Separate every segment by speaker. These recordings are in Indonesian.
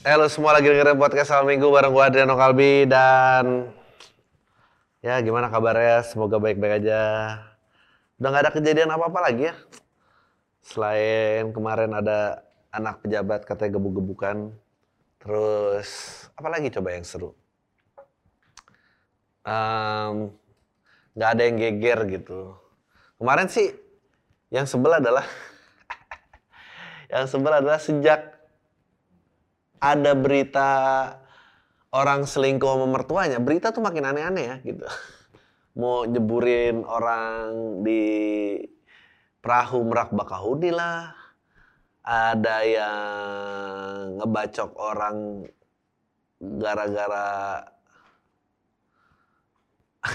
Speaker 1: Halo semua lagi dengerin podcast Salam Minggu bareng gue Adriano Kalbi dan ya gimana kabarnya? Semoga baik-baik aja. Udah nggak ada kejadian apa-apa lagi ya. Selain kemarin ada anak pejabat katanya gebuk-gebukan. Terus apa lagi coba yang seru? Em, nggak ada yang geger gitu. Kemarin sih yang sebel adalah yang sebel adalah sejak ada berita orang selingkuh sama mertuanya, berita tuh makin aneh-aneh ya gitu. Mau nyeburin orang di perahu Merak Bakahuni lah. Ada yang ngebacok orang gara-gara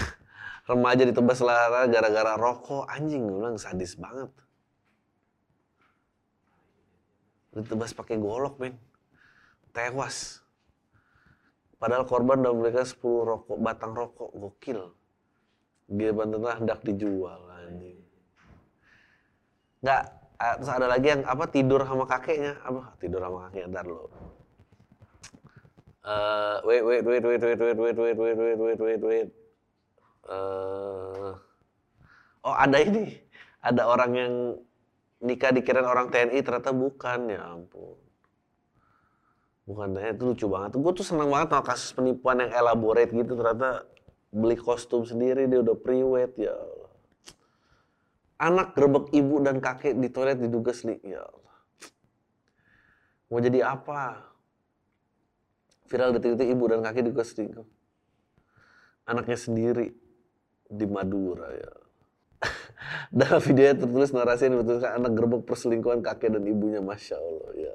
Speaker 1: remaja ditebas lara gara-gara rokok. Anjing, gue bilang sadis banget. Ditebas pakai golok, men tewas. Padahal korban udah memberikan 10 rokok, batang rokok, gokil. Dia bantuan hendak dijual anjing. Nggak, ah, terus ada lagi yang apa tidur sama kakeknya, apa tidur sama kakeknya, ntar lo. Eh, wait, wait, wait, wait, wait, wait, wait, wait, wait, wait, wait, wait, wait. Eh, oh ada ini, ada orang yang nikah dikirain orang TNI ternyata bukan, ya ampun. Bukan, eh, itu lucu banget. Gue tuh seneng banget sama kasus penipuan yang elaborate gitu. Ternyata beli kostum sendiri, dia udah pre-wed, ya Allah. Anak gerbek ibu dan kakek di toilet diduga seli, ya Allah. Mau jadi apa? Viral detik-detik ibu dan kakek diduga selingkuh. Anaknya sendiri di Madura, ya. Dalam videonya tertulis narasi yang dibetulkan anak gerbek perselingkuhan kakek dan ibunya, Masya Allah, ya.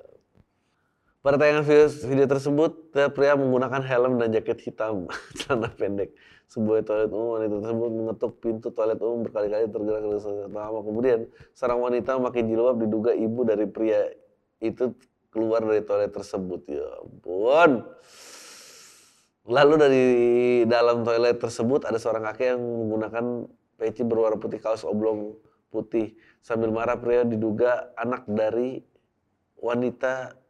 Speaker 1: Pada tayangan video, video tersebut, terlihat pria menggunakan helm dan jaket hitam, celana pendek. Sebuah toilet umum, wanita tersebut mengetuk pintu toilet umum berkali-kali tergerak dari lama. Kemudian, seorang wanita memakai jilbab diduga ibu dari pria itu keluar dari toilet tersebut. Ya ampun. Lalu dari dalam toilet tersebut ada seorang kakek yang menggunakan peci berwarna putih kaos oblong putih. Sambil marah pria diduga anak dari wanita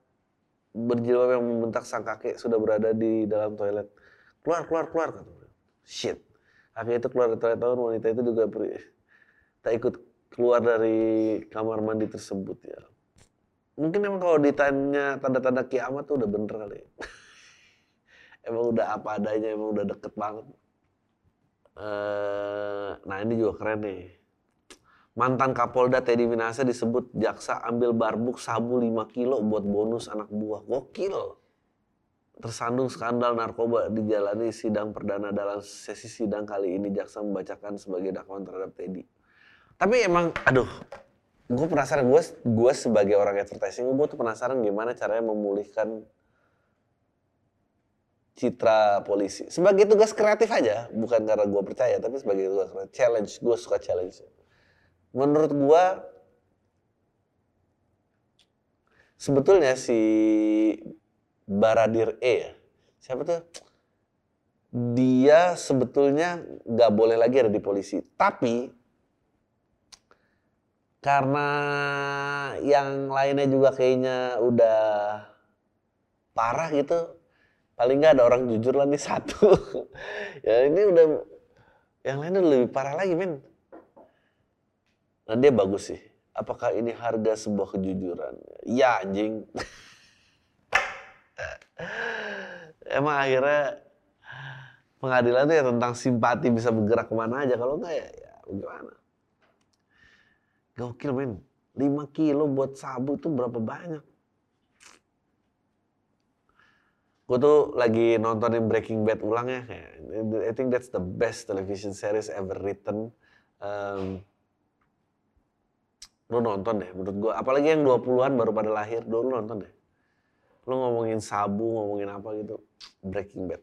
Speaker 1: berjilbab yang membentak sang kakek sudah berada di dalam toilet. Keluar, keluar, keluar. Kata. Shit. Kakek itu keluar dari toilet tahun, wanita itu juga tak ikut keluar dari kamar mandi tersebut ya. Mungkin emang kalau ditanya tanda-tanda kiamat tuh udah bener kali. emang udah apa adanya, emang udah deket banget. Eh, nah ini juga keren nih. Mantan Kapolda Teddy Minasa disebut jaksa ambil barbuk sabu 5 kilo buat bonus anak buah. Gokil. Tersandung skandal narkoba dijalani sidang perdana dalam sesi sidang kali ini jaksa membacakan sebagai dakwaan terhadap Teddy. Tapi emang, aduh, gue penasaran, gue gue sebagai orang advertising, gue tuh penasaran gimana caranya memulihkan citra polisi. Sebagai tugas kreatif aja, bukan karena gue percaya, tapi sebagai tugas kreatif. Challenge, gue suka challenge menurut gua sebetulnya si Baradir E ya, siapa tuh? Dia sebetulnya nggak boleh lagi ada di polisi. Tapi karena yang lainnya juga kayaknya udah parah gitu, paling nggak ada orang jujur lah nih satu. ya ini udah yang lainnya lebih parah lagi men. Nah dia bagus sih. Apakah ini harga sebuah kejujuran? Ya anjing. Emang akhirnya pengadilan itu ya tentang simpati bisa bergerak ke mana aja. Kalau enggak ya, ya gimana. Gokil men. 5 kilo buat sabu itu berapa banyak? Gue tuh lagi nontonin Breaking Bad ulang ya. I think that's the best television series ever written. Um, lu nonton deh menurut gua. Apalagi yang 20-an baru pada lahir. Dulu nonton deh. Lu ngomongin sabu ngomongin apa gitu. Breaking Bad.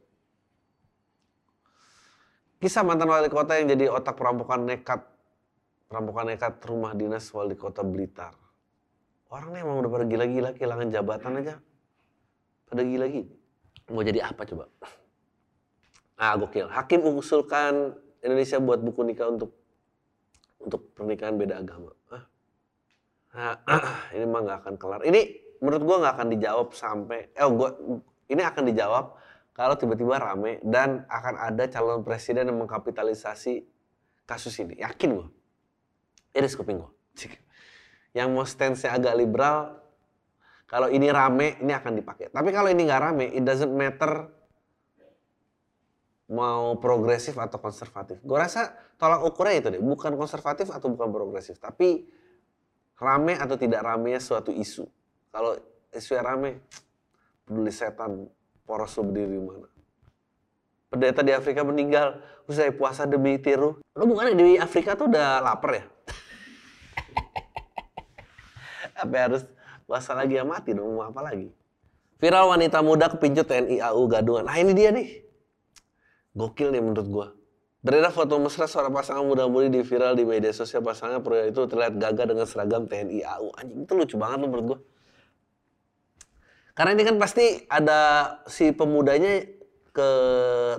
Speaker 1: Kisah mantan wali kota yang jadi otak perampokan nekat perampokan nekat rumah dinas wali kota Blitar. Orang nih emang udah pada gila-gila kehilangan jabatan aja. Pada gila-gila. Mau jadi apa coba? Ah gokil. Hakim usulkan Indonesia buat buku nikah untuk untuk pernikahan beda agama. Hah? Nah, ini mah nggak akan kelar. Ini menurut gua nggak akan dijawab sampai eh gua ini akan dijawab kalau tiba-tiba rame dan akan ada calon presiden yang mengkapitalisasi kasus ini. Yakin gua. Iris kuping gua. Yang mau stance-nya agak liberal, kalau ini rame, ini akan dipakai. Tapi kalau ini nggak rame, it doesn't matter mau progresif atau konservatif. Gue rasa tolak ukurnya itu deh, bukan konservatif atau bukan progresif, tapi rame atau tidak ramenya suatu isu. Kalau isu yang rame, peduli setan, poros lo berdiri di mana. Pendeta di Afrika meninggal, usai puasa demi tiru. Lo bukan di Afrika tuh udah lapar ya? apa harus puasa lagi ya mati dong, mau apa lagi? Viral wanita muda kepincut TNI AU gadungan. Nah ini dia nih. Gokil nih menurut gua. Beredar foto mesra seorang pasangan muda-mudi di viral di media sosial pasangan pria itu terlihat gagah dengan seragam TNI AU. Anjing itu lucu banget loh menurut gua. Karena ini kan pasti ada si pemudanya ke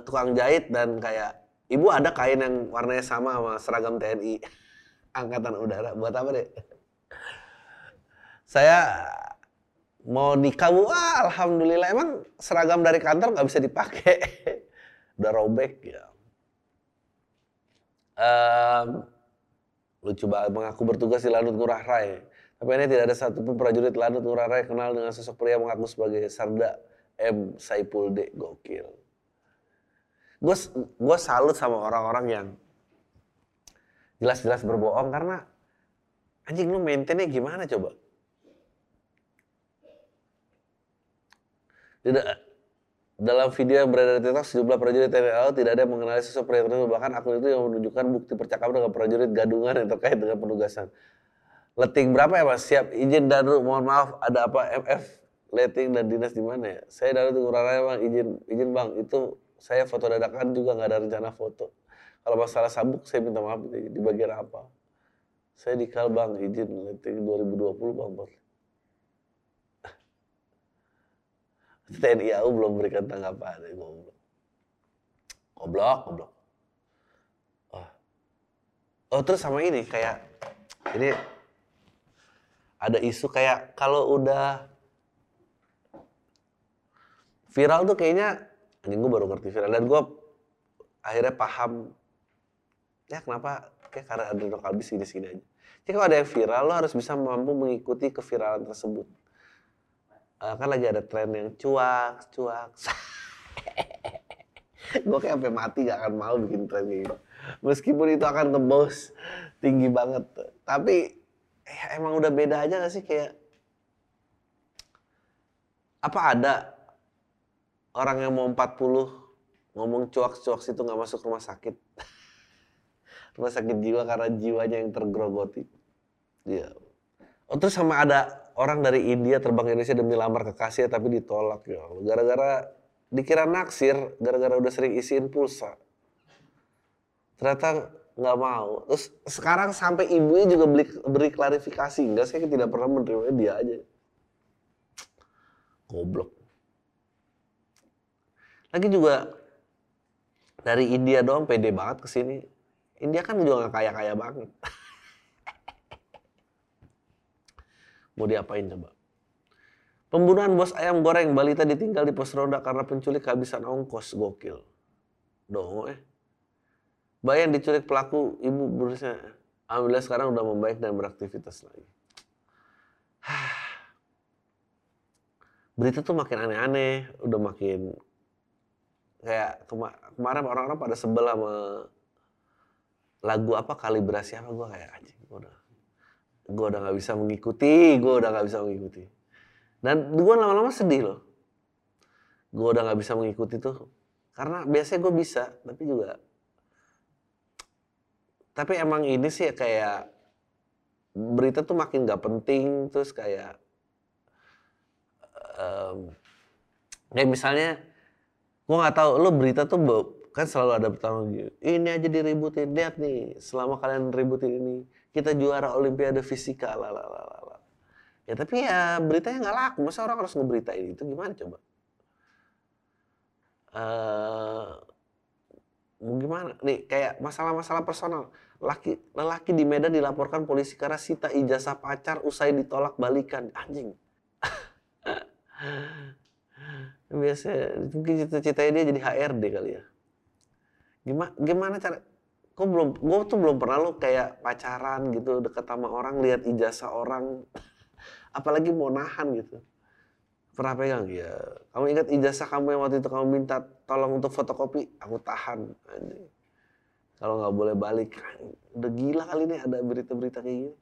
Speaker 1: tukang jahit dan kayak ibu ada kain yang warnanya sama sama seragam TNI angkatan udara buat apa deh? Saya mau nikah, wah alhamdulillah emang seragam dari kantor nggak bisa dipakai, udah robek ya. Um, lucu banget mengaku bertugas di Lanut Ngurah Rai. Tapi ini tidak ada satupun prajurit Lanut Ngurah Rai kenal dengan sosok pria mengaku sebagai Sarda M. Saipul D. Gokil. Gue salut sama orang-orang yang jelas-jelas berbohong karena anjing lu maintainnya gimana coba? Tidak dalam video yang beredar di TikTok, sejumlah prajurit TNI AU tidak ada yang mengenali sosok pria tersebut. Bahkan akun itu yang menunjukkan bukti percakapan dengan prajurit gadungan yang terkait dengan penugasan. Leting berapa ya mas? Siap izin Danru, mohon maaf ada apa MF letting dan dinas di mana ya? Saya Danru tunggu raya bang, izin izin bang. Itu saya foto dadakan juga nggak ada rencana foto. Kalau masalah sabuk saya minta maaf di bagian apa? Saya dikal bang, izin letting 2020 bang bos. TNI AU belum berikan tanggapan. Goblok. Goblok, goblok. Oh. oh terus sama ini kayak ini ada isu kayak kalau udah viral tuh kayaknya anjing gue baru ngerti viral dan gue akhirnya paham ya kenapa kayak karena ada lokal bis gini-gini aja. Jadi kalau ada yang viral lo harus bisa mampu mengikuti keviralan tersebut uh, kan lagi ada tren yang cuak, cuak. gue kayak sampai mati gak akan mau bikin tren gitu. Meskipun itu akan ngebos tinggi banget. Tapi ya emang udah beda aja gak sih kayak apa ada orang yang mau 40 ngomong cuak-cuak situ nggak masuk rumah sakit. rumah sakit jiwa karena jiwanya yang tergrogoti. Iya. Oh, terus sama ada orang dari India terbang ke Indonesia demi lamar kekasih tapi ditolak ya Gara-gara dikira naksir, gara-gara udah sering isiin pulsa. Ternyata nggak mau. Terus sekarang sampai ibunya juga beli, beri klarifikasi. Enggak, saya tidak pernah menerima dia aja. Goblok. Lagi juga dari India doang pede banget ke sini. India kan juga nggak kaya-kaya banget. Mau diapain coba? Pembunuhan bos ayam goreng balita ditinggal di pos roda karena penculik kehabisan ongkos gokil. Dong eh. Bayan diculik pelaku ibu berusia Alhamdulillah sekarang udah membaik dan beraktivitas lagi. Berita tuh makin aneh-aneh, udah makin kayak kema kemarin orang-orang pada sebel sama lagu apa kalibrasi apa gue kayak anjing udah gue udah nggak bisa mengikuti, gue udah nggak bisa mengikuti. Dan gue lama-lama sedih loh. Gue udah nggak bisa mengikuti tuh. Karena biasanya gue bisa, tapi juga. Tapi emang ini sih kayak berita tuh makin gak penting, terus kayak um, kayak misalnya gue nggak tahu lo berita tuh kan selalu ada gitu. Ini aja diributin, lihat nih selama kalian ributin ini kita juara olimpiade fisika lah. Ya tapi ya beritanya nggak laku, masa orang harus ngeberitain itu gimana coba? Uh, gimana nih kayak masalah-masalah personal laki lelaki di Medan dilaporkan polisi karena sita ijazah pacar usai ditolak balikan anjing Biasa mungkin cita-citanya dia jadi HRD kali ya. Gimana gimana cara kok belum gue tuh belum pernah lo kayak pacaran gitu deket sama orang lihat ijazah orang. Apalagi mau nahan gitu. Pernah pegang? Ya kamu ingat ijazah kamu yang waktu itu kamu minta tolong untuk fotokopi? Aku tahan. Kalau nggak boleh balik udah gila kali ini ada berita-berita kayak gini.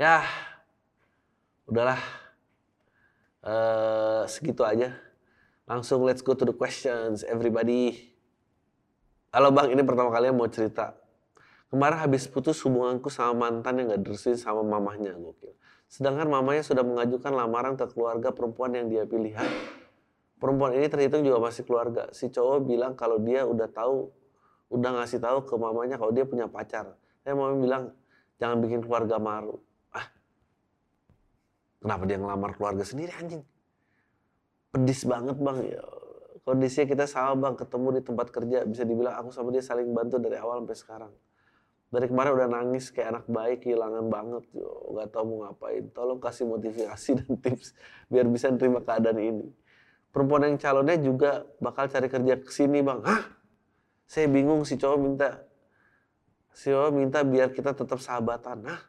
Speaker 1: Ya udahlah. Uh, segitu aja. Langsung let's go to the questions everybody halo bang ini pertama kali mau cerita kemarin habis putus hubunganku sama mantan yang gak direstuin sama mamahnya gokil Sedangkan mamanya sudah mengajukan lamaran ke keluarga perempuan yang dia pilihan. Perempuan ini terhitung juga masih keluarga. Si cowok bilang kalau dia udah tahu, udah ngasih tahu ke mamanya kalau dia punya pacar. Saya mama bilang jangan bikin keluarga malu. Ah, kenapa dia ngelamar keluarga sendiri anjing? Pedis banget bang ya. Kondisinya kita sama bang, ketemu di tempat kerja, bisa dibilang aku sama dia saling bantu dari awal sampai sekarang. Dari kemarin udah nangis kayak anak baik kehilangan banget. Yo nggak tahu mau ngapain. Tolong kasih motivasi dan tips biar bisa terima keadaan ini. Perempuan yang calonnya juga bakal cari kerja ke sini bang. Hah? Saya bingung si cowok minta si cowok minta biar kita tetap sahabatan. Nah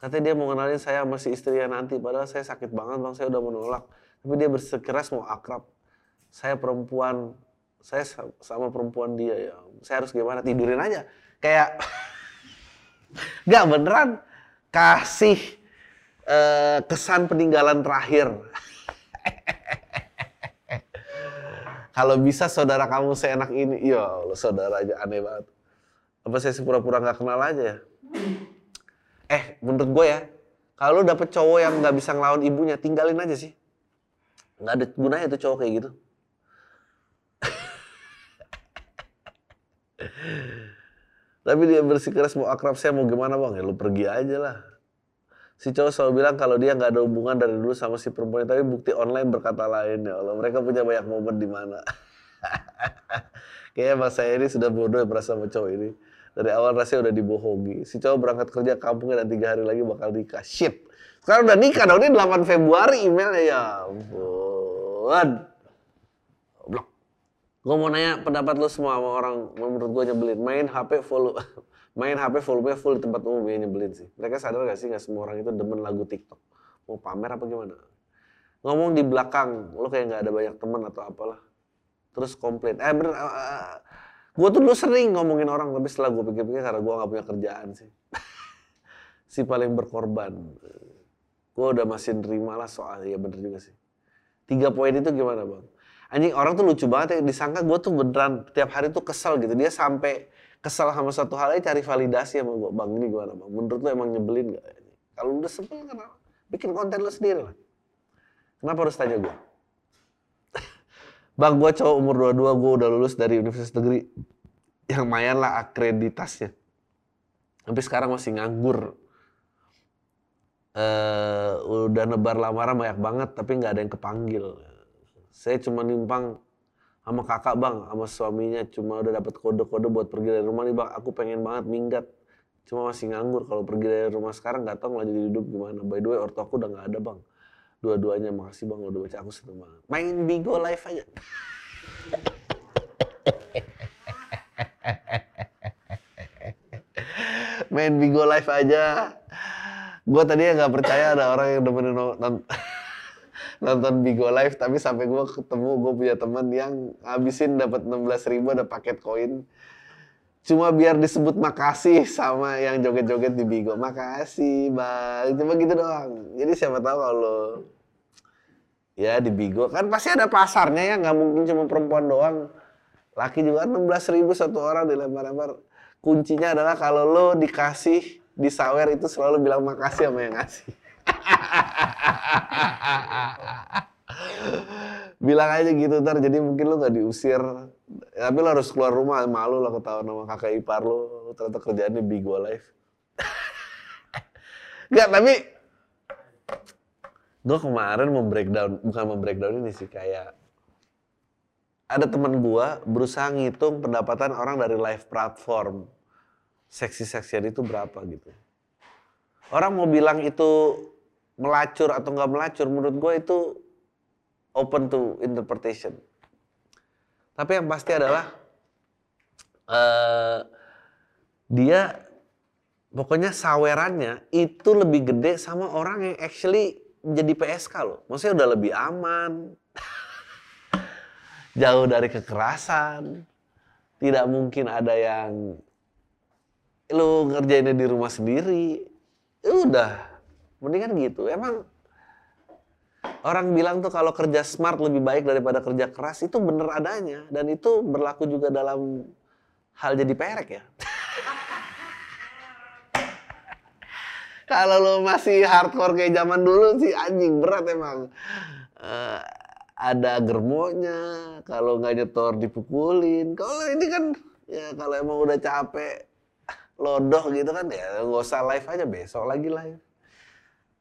Speaker 1: katanya dia mau kenalin saya masih istrinya nanti. Padahal saya sakit banget bang. Saya udah menolak. Tapi dia bersikeras mau akrab saya perempuan saya sama perempuan dia ya saya harus gimana tidurin aja kayak nggak beneran kasih uh, kesan peninggalan terakhir. Kalau bisa saudara kamu seenak ini, ya saudara aja aneh banget. Apa saya pura-pura nggak kenal aja ya? Eh, menurut gue ya, kalau dapet cowok yang nggak bisa ngelawan ibunya, tinggalin aja sih. Nggak ada gunanya itu cowok kayak gitu. Tapi dia bersikeras mau akrab saya mau gimana bang? Ya lu pergi aja lah. Si cowok selalu bilang kalau dia nggak ada hubungan dari dulu sama si perempuan tapi bukti online berkata lain ya Allah. Mereka punya banyak momen di mana. Kayaknya mas saya ini sudah bodoh ya merasa sama cowok ini. Dari awal rasanya udah dibohongi. Si cowok berangkat kerja kampungnya dan tiga hari lagi bakal nikah. Shit. Sekarang udah nikah dong. Ini 8 Februari emailnya ya ampun. Gue mau nanya pendapat lo semua sama orang menurut gue nyebelin. Main HP full, main HP volume full di tempat umum ya nyebelin sih. Mereka sadar gak sih gak semua orang itu demen lagu TikTok? Mau pamer apa gimana? Ngomong di belakang, lo kayak gak ada banyak temen atau apalah. Terus komplain. Eh bener, uh, uh. gue tuh dulu sering ngomongin orang, tapi setelah gue pikir-pikir karena gue gak punya kerjaan sih. si paling berkorban. Gue udah masih nerima lah soal, ya bener juga sih. Tiga poin itu gimana bang? Anjing orang tuh lucu banget ya disangka gue tuh beneran tiap hari tuh kesel gitu. Dia sampai kesel sama satu hal aja cari validasi sama gue bang ini gimana bang? Menurut lo emang nyebelin gak kalau udah sebel kenapa? Bikin konten lo sendiri lah. Kenapa harus tanya gue bang gue cowok umur 22 gue udah lulus dari universitas negeri yang lumayan lah akreditasnya. Tapi sekarang masih nganggur. Uh, udah nebar lamaran banyak banget tapi nggak ada yang kepanggil saya cuma nimpang sama kakak bang, sama suaminya cuma udah dapat kode-kode buat pergi dari rumah nih bang. Aku pengen banget minggat, cuma masih nganggur. Kalau pergi dari rumah sekarang nggak tahu ngelanjutin hidup gimana. By the way, ortu aku udah nggak ada bang. Dua-duanya makasih bang udah baca aku seneng banget. Main Bigo live aja. Main Bigo live aja. Gue tadinya nggak percaya ada orang yang demenin nonton nonton Bigo Live tapi sampai gue ketemu gue punya teman yang ngabisin dapat 16 ribu ada paket koin. Cuma biar disebut makasih sama yang joget-joget di Bigo. Makasih bang. Cuma gitu doang. Jadi siapa tahu kalau ya di Bigo kan pasti ada pasarnya ya. Nggak mungkin cuma perempuan doang. Laki juga 16 ribu satu orang dilempar-lempar. Kuncinya adalah kalau lo dikasih disawer itu selalu bilang makasih sama yang ngasih Bilang aja gitu ntar jadi mungkin lu gak diusir. Tapi lu harus keluar rumah malu lah ketahuan sama kakak ipar lu. Lu ternyata kerjaannya Bigo Live. Gak tapi gue kemarin mau breakdown bukan mau breakdown ini sih kayak ada teman gue berusaha ngitung pendapatan orang dari live platform seksi seksian itu berapa gitu orang mau bilang itu melacur atau nggak melacur menurut gue itu open to interpretation. Tapi yang pasti adalah uh, dia pokoknya sawerannya itu lebih gede sama orang yang actually jadi PSK loh. Maksudnya udah lebih aman. Jauh dari kekerasan. Tidak mungkin ada yang lu ngerjainnya di rumah sendiri. Ya udah, mendingan gitu. Emang orang bilang tuh kalau kerja smart lebih baik daripada kerja keras itu bener adanya dan itu berlaku juga dalam hal jadi perek ya. kalau lo masih hardcore kayak zaman dulu sih anjing berat emang. Uh, ada germonya, kalau nggak nyetor dipukulin. Kalau ini kan ya kalau emang udah capek lodoh gitu kan ya nggak usah live aja besok lagi live.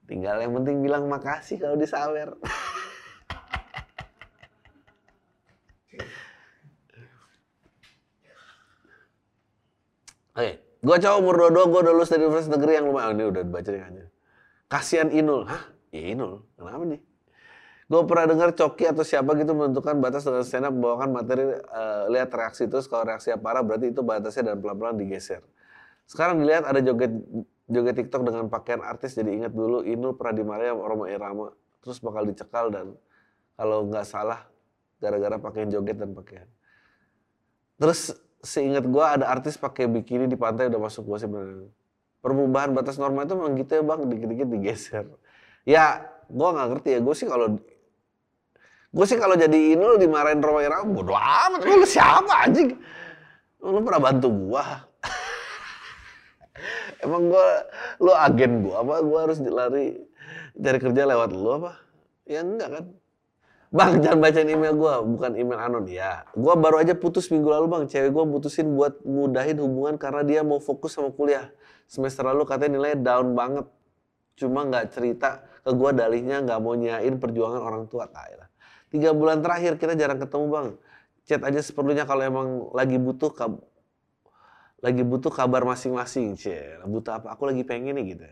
Speaker 1: Tinggal yang penting bilang makasih kalau disawer. Oke, gue cowok umur 22, gue udah lulus dari universitas negeri yang lumayan. Ini udah baca nih aja. Kasihan Inul. Hah? Ya Inul. Kenapa nih? Gue pernah dengar Coki atau siapa gitu menentukan batas dengan stand up membawakan materi uh, lihat reaksi terus kalau reaksi parah berarti itu batasnya dan pelan-pelan digeser. Sekarang dilihat ada joget joget TikTok dengan pakaian artis jadi ingat dulu Inul sama Roma Irama terus bakal dicekal dan kalau nggak salah gara-gara pakaian joget dan pakaian. Terus seingat gue ada artis pakai bikini di pantai udah masuk gue sih. Perubahan batas normal itu memang gitu ya bang, dikit-dikit digeser. Ya, gue nggak ngerti ya. Gue sih kalau gue sih kalau jadi Inul dimarahin Roma Irama, bodo amat. Lu siapa anjing? Lu pernah bantu gue? Emang gue, lu agen gue apa? Gue harus lari cari kerja lewat lu apa? Ya enggak kan? Bang, jangan bacain email gue, bukan email anon ya. Gue baru aja putus minggu lalu bang, cewek gue putusin buat mudahin hubungan karena dia mau fokus sama kuliah. Semester lalu katanya nilai down banget, cuma nggak cerita ke gue dalihnya nggak mau nyain perjuangan orang tua. lah. Tiga bulan terakhir kita jarang ketemu bang. Chat aja seperlunya kalau emang lagi butuh lagi butuh kabar masing-masing, cie. Butuh apa? Aku lagi pengen nih gitu.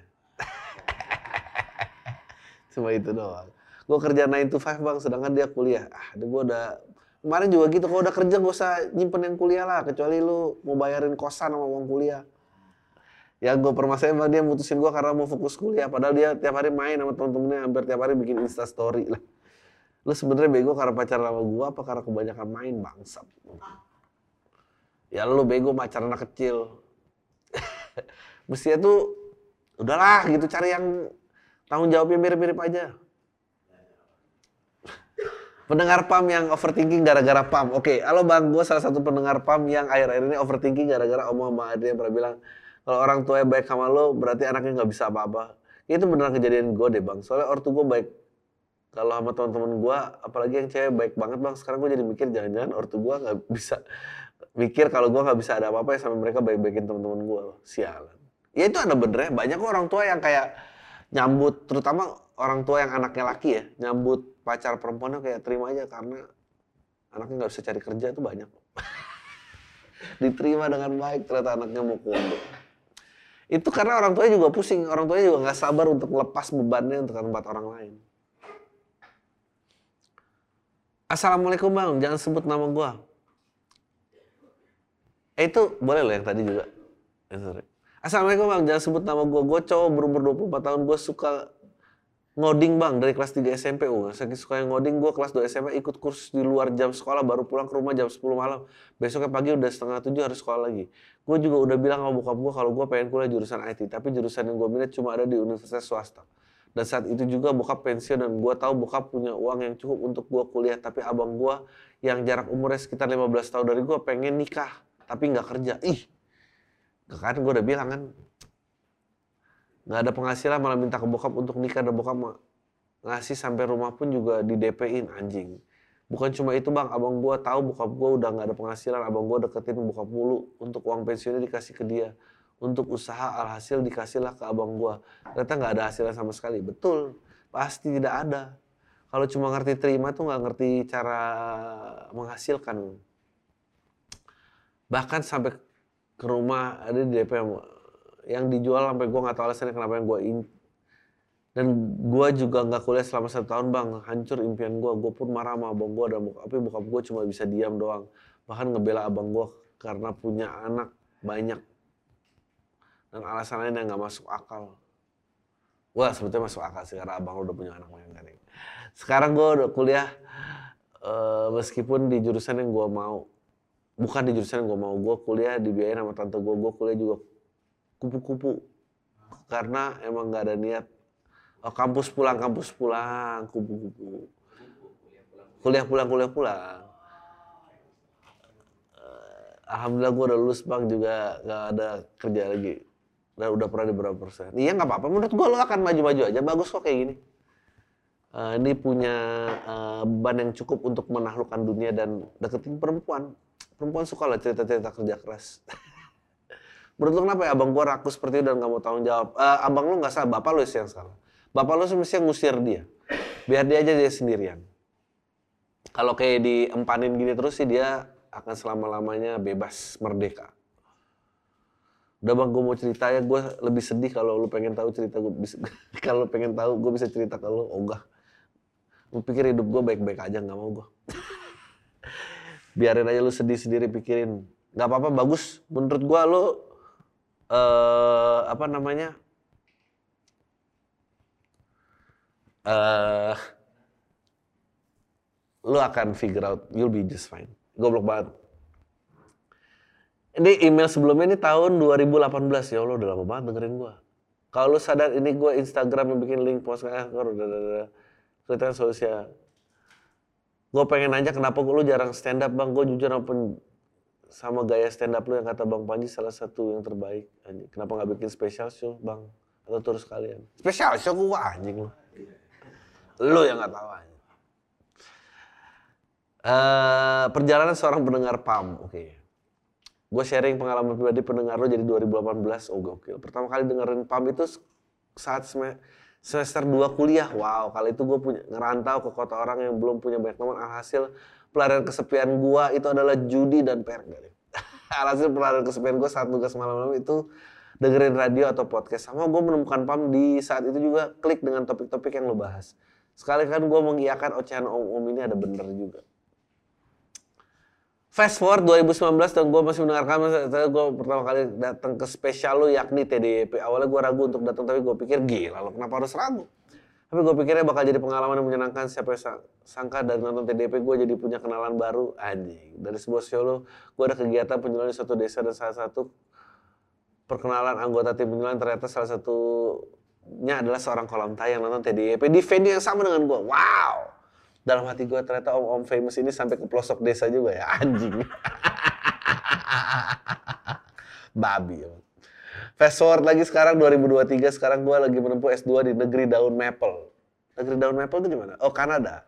Speaker 1: Cuma itu doang. Gue kerja 9 to 5 bang, sedangkan dia kuliah. Ah, gue udah kemarin juga gitu. Kalau udah kerja gak usah nyimpen yang kuliah lah, kecuali lu mau bayarin kosan sama uang kuliah. Ya gue permasalahan bang dia mutusin gue karena mau fokus kuliah. Padahal dia tiap hari main sama temen-temennya, hampir tiap hari bikin insta story lah. Lu sebenarnya bego karena pacaran sama gue apa karena kebanyakan main bangsat. Ya lu bego pacaran anak kecil. Mestinya tuh udahlah gitu cari yang tanggung jawabnya mirip-mirip aja. Pendengar PAM yang overthinking gara-gara PAM. Oke, halo Bang, gue salah satu pendengar PAM yang akhir-akhir ini overthinking gara-gara omong sama Adrian pernah bilang, kalau orang tuanya baik sama lo, berarti anaknya nggak bisa apa-apa. Itu beneran kejadian gue deh Bang. Soalnya ortu gue baik. Kalau sama teman-teman gue, apalagi yang cewek baik banget Bang. Sekarang gue jadi mikir jangan-jangan ortu gue nggak bisa mikir kalau gue nggak bisa ada apa-apa ya sama mereka baik-baikin teman-teman gue sialan. Ya itu ada benernya banyak kok orang tua yang kayak nyambut terutama orang tua yang anaknya laki ya nyambut pacar perempuannya kayak terima aja karena anaknya nggak bisa cari kerja itu banyak diterima dengan baik ternyata anaknya mau kondo itu karena orang tuanya juga pusing orang tuanya juga nggak sabar untuk lepas bebannya untuk tempat orang lain. Assalamualaikum bang, jangan sebut nama gue. Eh itu boleh loh yang tadi juga. Eh. Assalamualaikum bang, jangan sebut nama gue. Gue cowok berumur 24 tahun, gue suka ngoding bang dari kelas 3 SMP. Oh, saking suka yang ngoding, gue kelas 2 SMP ikut kursus di luar jam sekolah, baru pulang ke rumah jam 10 malam. Besoknya pagi udah setengah tujuh harus sekolah lagi. Gue juga udah bilang sama bokap gue kalau gue pengen kuliah jurusan IT, tapi jurusan yang gue minat cuma ada di universitas swasta. Dan saat itu juga bokap pensiun dan gue tahu bokap punya uang yang cukup untuk gue kuliah. Tapi abang gue yang jarak umurnya sekitar 15 tahun dari gue pengen nikah tapi nggak kerja. Ih, kan gue udah bilang kan, nggak ada penghasilan malah minta ke bokap untuk nikah dan bokap ngasih sampai rumah pun juga di DP-in anjing. Bukan cuma itu bang, abang gue tahu bokap gue udah nggak ada penghasilan, abang gue deketin bokap mulu untuk uang pensiunnya dikasih ke dia. Untuk usaha alhasil dikasihlah ke abang gue. Ternyata nggak ada hasilnya sama sekali. Betul, pasti tidak ada. Kalau cuma ngerti terima tuh nggak ngerti cara menghasilkan bahkan sampai ke rumah ada di DP yang dijual sampai gue nggak tahu alasannya kenapa yang gue in dan gue juga nggak kuliah selama satu tahun bang. Hancur impian gue gue pun marah sama abang gue dan tapi bokap gue cuma bisa diam doang. Bahkan ngebela abang gue karena punya anak banyak. Dan alasan lain yang nggak masuk akal. Wah sebetulnya masuk akal sih karena abang lo udah punya anak banyak sekarang gue udah kuliah uh, meskipun di jurusan yang gue mau bukan di jurusan gue mau. Gue kuliah dibiayain sama tante gue gue kuliah juga kupu-kupu. Karena emang nggak ada niat. Oh, kampus pulang kampus pulang kupu-kupu. Kuliah pulang kuliah pulang. Alhamdulillah gue udah lulus bang. Juga nggak ada kerja lagi. Dan udah pernah di berapa persen? Iya nggak apa-apa. Menurut gue lo akan maju-maju aja. Bagus kok kayak gini. Uh, ini punya uh, ban yang cukup untuk menaklukkan dunia dan deketin perempuan perempuan suka lah cerita-cerita kerja keras menurut lo kenapa ya abang gue rakus seperti itu dan nggak mau tanggung jawab uh, abang lo nggak salah bapak lo yang salah Bapak lo semestinya ngusir dia. Biar dia aja dia sendirian. Kalau kayak diempanin gini terus sih dia akan selama-lamanya bebas, merdeka. Udah bang, gue mau cerita ya, gue lebih sedih kalau lu pengen tahu cerita gue. kalau pengen tahu, gue bisa cerita ke lu, ogah. Lu pikir hidup gue baik-baik aja, nggak mau gue. Biarin aja lu sedih sendiri pikirin. Gak apa-apa, bagus. Menurut gue lu, uh, apa namanya, uh, lu akan figure out, you'll be just fine. Goblok banget. Ini email sebelumnya ini tahun 2018 ya Allah udah lama banget dengerin gua. Kalau lu sadar ini gua Instagram yang bikin link post kayak udah udah cerita sosial. Gue pengen nanya kenapa lu jarang stand up bang? Gue jujur apa sama gaya stand up lu yang kata Bang Panji salah satu yang terbaik. Kenapa nggak bikin special show bang? Atau terus kalian? Special show gua anjing lu. Lu yang nggak tahu aja. Uh, perjalanan seorang pendengar PAM, oke. Okay. Gue sharing pengalaman pribadi pendengar lo jadi 2018, oh gokil. Pertama kali dengerin PAM itu saat semester 2 kuliah. Wow, kali itu gue punya ngerantau ke kota orang yang belum punya banyak teman. Alhasil pelarian kesepian gue itu adalah judi dan perk. Alhasil pelarian kesepian gue saat tugas malam-malam itu dengerin radio atau podcast. Sama gue menemukan PAM di saat itu juga klik dengan topik-topik yang lo bahas. Sekali kan gue mengiyakan ocehan om-om ini ada bener juga. Fast forward 2019 dan gue masih mendengarkan, gue pertama kali datang ke spesial lo yakni TDP. Awalnya gue ragu untuk datang tapi gue pikir gila lo kenapa harus ragu? Tapi gue pikirnya bakal jadi pengalaman yang menyenangkan. Siapa yang sangka dari nonton TDP gue jadi punya kenalan baru anjing. Dari sebuah solo gue ada kegiatan penjualan di suatu desa dan salah satu perkenalan anggota tim penjualan ternyata salah satu nya adalah seorang kolam tayang nonton TDIP di venue yang sama dengan gue. Wow. Dalam hati gue ternyata om-om famous ini sampai ke pelosok desa juga ya. Anjing. Babi. Ya. Fast forward lagi sekarang 2023, sekarang gue lagi menempuh S2 di negeri daun maple. Negeri daun maple itu di mana? Oh, Kanada.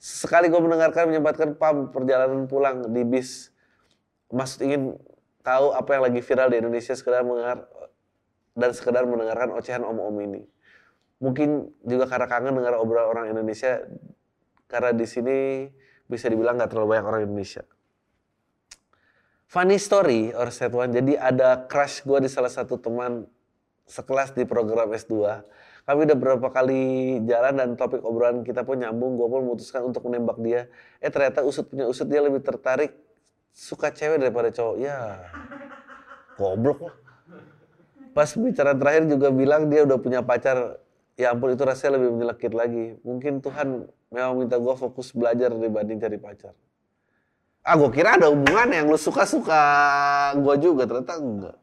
Speaker 1: Sekali gue mendengarkan menyempatkan pam perjalanan pulang di bis. Maksud ingin tahu apa yang lagi viral di Indonesia sekedar mendengar dan sekedar mendengarkan ocehan om-om ini. Mungkin juga karena kangen dengar obrolan orang Indonesia, karena di sini bisa dibilang nggak terlalu banyak orang Indonesia. Funny story or set one, jadi ada crush gue di salah satu teman sekelas di program S2. Kami udah beberapa kali jalan dan topik obrolan kita pun nyambung. Gue pun memutuskan untuk menembak dia. Eh ternyata usut punya usut dia lebih tertarik suka cewek daripada cowok. Ya, goblok lah. Pas bicara terakhir juga bilang dia udah punya pacar. Ya ampun itu rasanya lebih menyelekit lagi. Mungkin Tuhan memang minta gue fokus belajar dibanding cari pacar. Ah gue kira ada hubungan yang lu suka-suka gue juga. Ternyata enggak.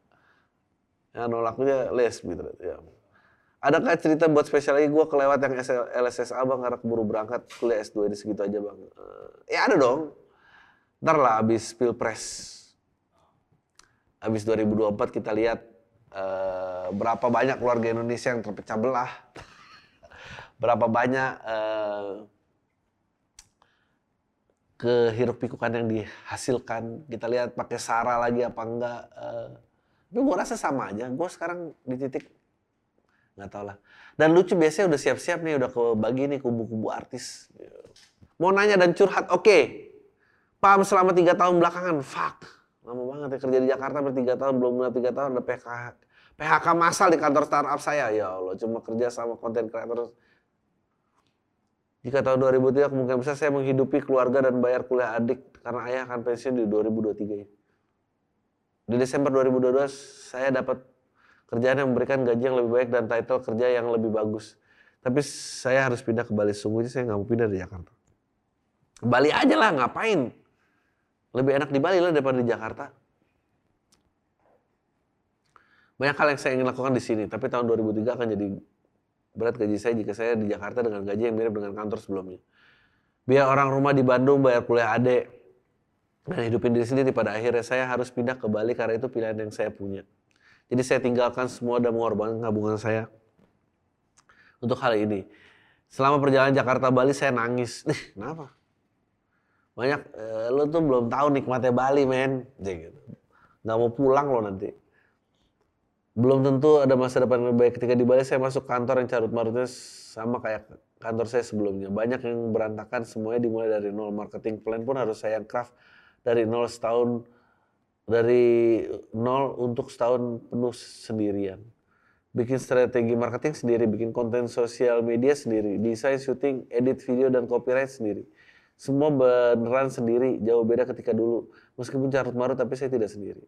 Speaker 1: Ya nolaknya lesbi ternyata. Ya. Adakah cerita buat spesial lagi gue kelewat yang LSSA bang karena keburu berangkat kuliah S2 di segitu aja bang. Uh, ya ada dong. Ntar lah abis pilpres. Abis 2024 kita lihat uh, berapa banyak keluarga Indonesia yang terpecah belah, berapa banyak uh, kehiruk pikukan yang dihasilkan. Kita lihat pakai sara lagi apa enggak. Uh, tapi gue rasa sama aja. Gue sekarang di titik nggak tau lah. Dan lucu biasanya udah siap-siap nih, udah ke bagi nih kubu-kubu artis. Mau nanya dan curhat, oke. Okay. Paham selama tiga tahun belakangan, fuck lama banget ya kerja di Jakarta bertiga tahun belum mulai tiga tahun ada PK PHK massal di kantor startup saya. Ya Allah, cuma kerja sama konten kreator. Jika tahun 2003 kemungkinan besar saya menghidupi keluarga dan bayar kuliah adik karena ayah akan pensiun di 2023 ini. Di Desember 2022 saya dapat kerjaan yang memberikan gaji yang lebih baik dan title kerja yang lebih bagus. Tapi saya harus pindah ke Bali. Sungguhnya saya nggak mau pindah di Jakarta. Bali aja lah, ngapain? Lebih enak di Bali lah daripada di Jakarta. Banyak hal yang saya ingin lakukan di sini, tapi tahun 2003 akan jadi berat gaji saya jika saya di Jakarta dengan gaji yang mirip dengan kantor sebelumnya. Biar orang rumah di Bandung bayar kuliah adik dan hidupin diri sendiri pada akhirnya saya harus pindah ke Bali karena itu pilihan yang saya punya. Jadi saya tinggalkan semua dan mengorbankan tabungan saya untuk hal ini. Selama perjalanan Jakarta Bali saya nangis. Nih, kenapa? Banyak eh, lo tuh belum tahu nikmatnya Bali, men. Gitu. Gak mau pulang lo nanti belum tentu ada masa depan yang baik. Ketika di Bali saya masuk kantor yang carut marutnya sama kayak kantor saya sebelumnya. Banyak yang berantakan, semuanya dimulai dari nol. Marketing plan pun harus saya craft dari nol setahun, dari nol untuk setahun penuh sendirian. Bikin strategi marketing sendiri, bikin konten sosial media sendiri, desain, syuting, edit video, dan copyright sendiri. Semua beneran sendiri, jauh beda ketika dulu. Meskipun carut marut, tapi saya tidak sendiri.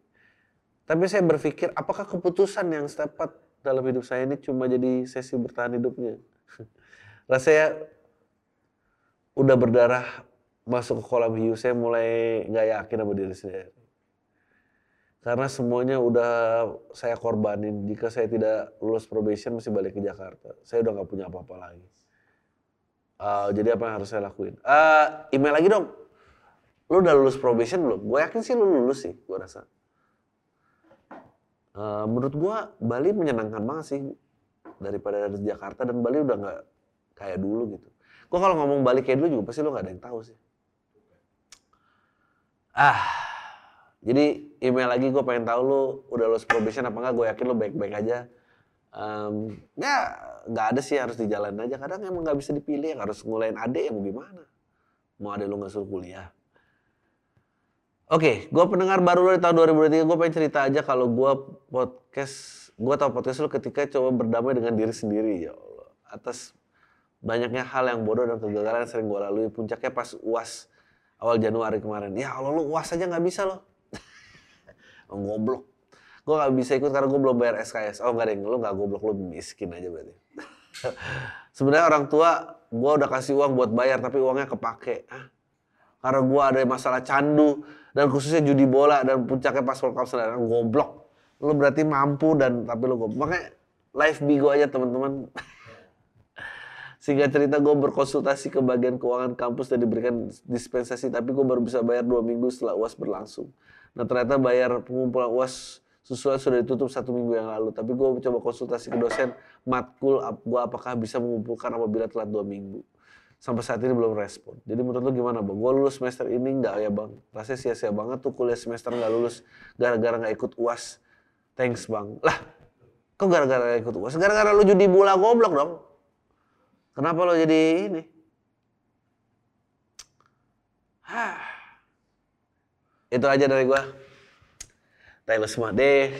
Speaker 1: Tapi saya berpikir, apakah keputusan yang tepat dalam hidup saya ini cuma jadi sesi bertahan hidupnya? Rasanya udah berdarah masuk ke kolam hiu, saya mulai nggak yakin sama diri sendiri. Karena semuanya udah saya korbanin. Jika saya tidak lulus probation, mesti balik ke Jakarta. Saya udah nggak punya apa-apa lagi. Uh, jadi apa yang harus saya lakuin? Uh, email lagi dong. Lu udah lulus probation belum? Gue yakin sih lu lulus sih, gue rasa. Uh, menurut gua Bali menyenangkan banget sih daripada dari Jakarta dan Bali udah nggak kayak dulu gitu. Gua kalau ngomong Bali kayak dulu juga pasti lo nggak ada yang tahu sih. Ah, jadi email lagi gue pengen tahu lo udah lulus probation apa enggak? Gue yakin lo baik-baik aja. Um, ya nggak ada sih harus di jalan aja. Kadang emang nggak bisa dipilih, harus ngulain adek yang mau gimana? Mau ada lo nggak suruh kuliah? Oke, okay, gue pendengar baru dari tahun 2023, gue pengen cerita aja kalau gue podcast, gue tau podcast lu ketika coba berdamai dengan diri sendiri, ya Allah. Atas banyaknya hal yang bodoh dan kegagalan yang sering gue lalui, puncaknya pas UAS awal Januari kemarin. Ya Allah lu UAS aja gak bisa loh. goblok. Gue gak bisa ikut karena gue belum bayar SKS. Oh enggak deh, lu gak goblok, lu miskin aja berarti. Sebenarnya orang tua, gue udah kasih uang buat bayar, tapi uangnya kepake. Hah? Karena gue ada masalah candu, dan khususnya judi bola dan puncaknya pas World Cup saudara goblok. Lu berarti mampu dan tapi lu goblok. Makanya live bigo aja teman-teman. Sehingga cerita gue berkonsultasi ke bagian keuangan kampus dan diberikan dispensasi tapi gue baru bisa bayar dua minggu setelah uas berlangsung. Nah ternyata bayar pengumpulan uas sesuai sudah ditutup satu minggu yang lalu. Tapi gue coba konsultasi ke dosen matkul gue apakah bisa mengumpulkan apabila telat dua minggu sampai saat ini belum respon. Jadi menurut lu gimana bang? Gue lulus semester ini enggak ya bang? Rasanya sia-sia banget tuh kuliah semester nggak lulus gara-gara nggak ikut uas. Thanks bang. Lah, kok gara-gara ikut uas? Gara-gara lu judi bola goblok dong. Kenapa lo jadi ini? Hah. Itu aja dari gue. Semua deh.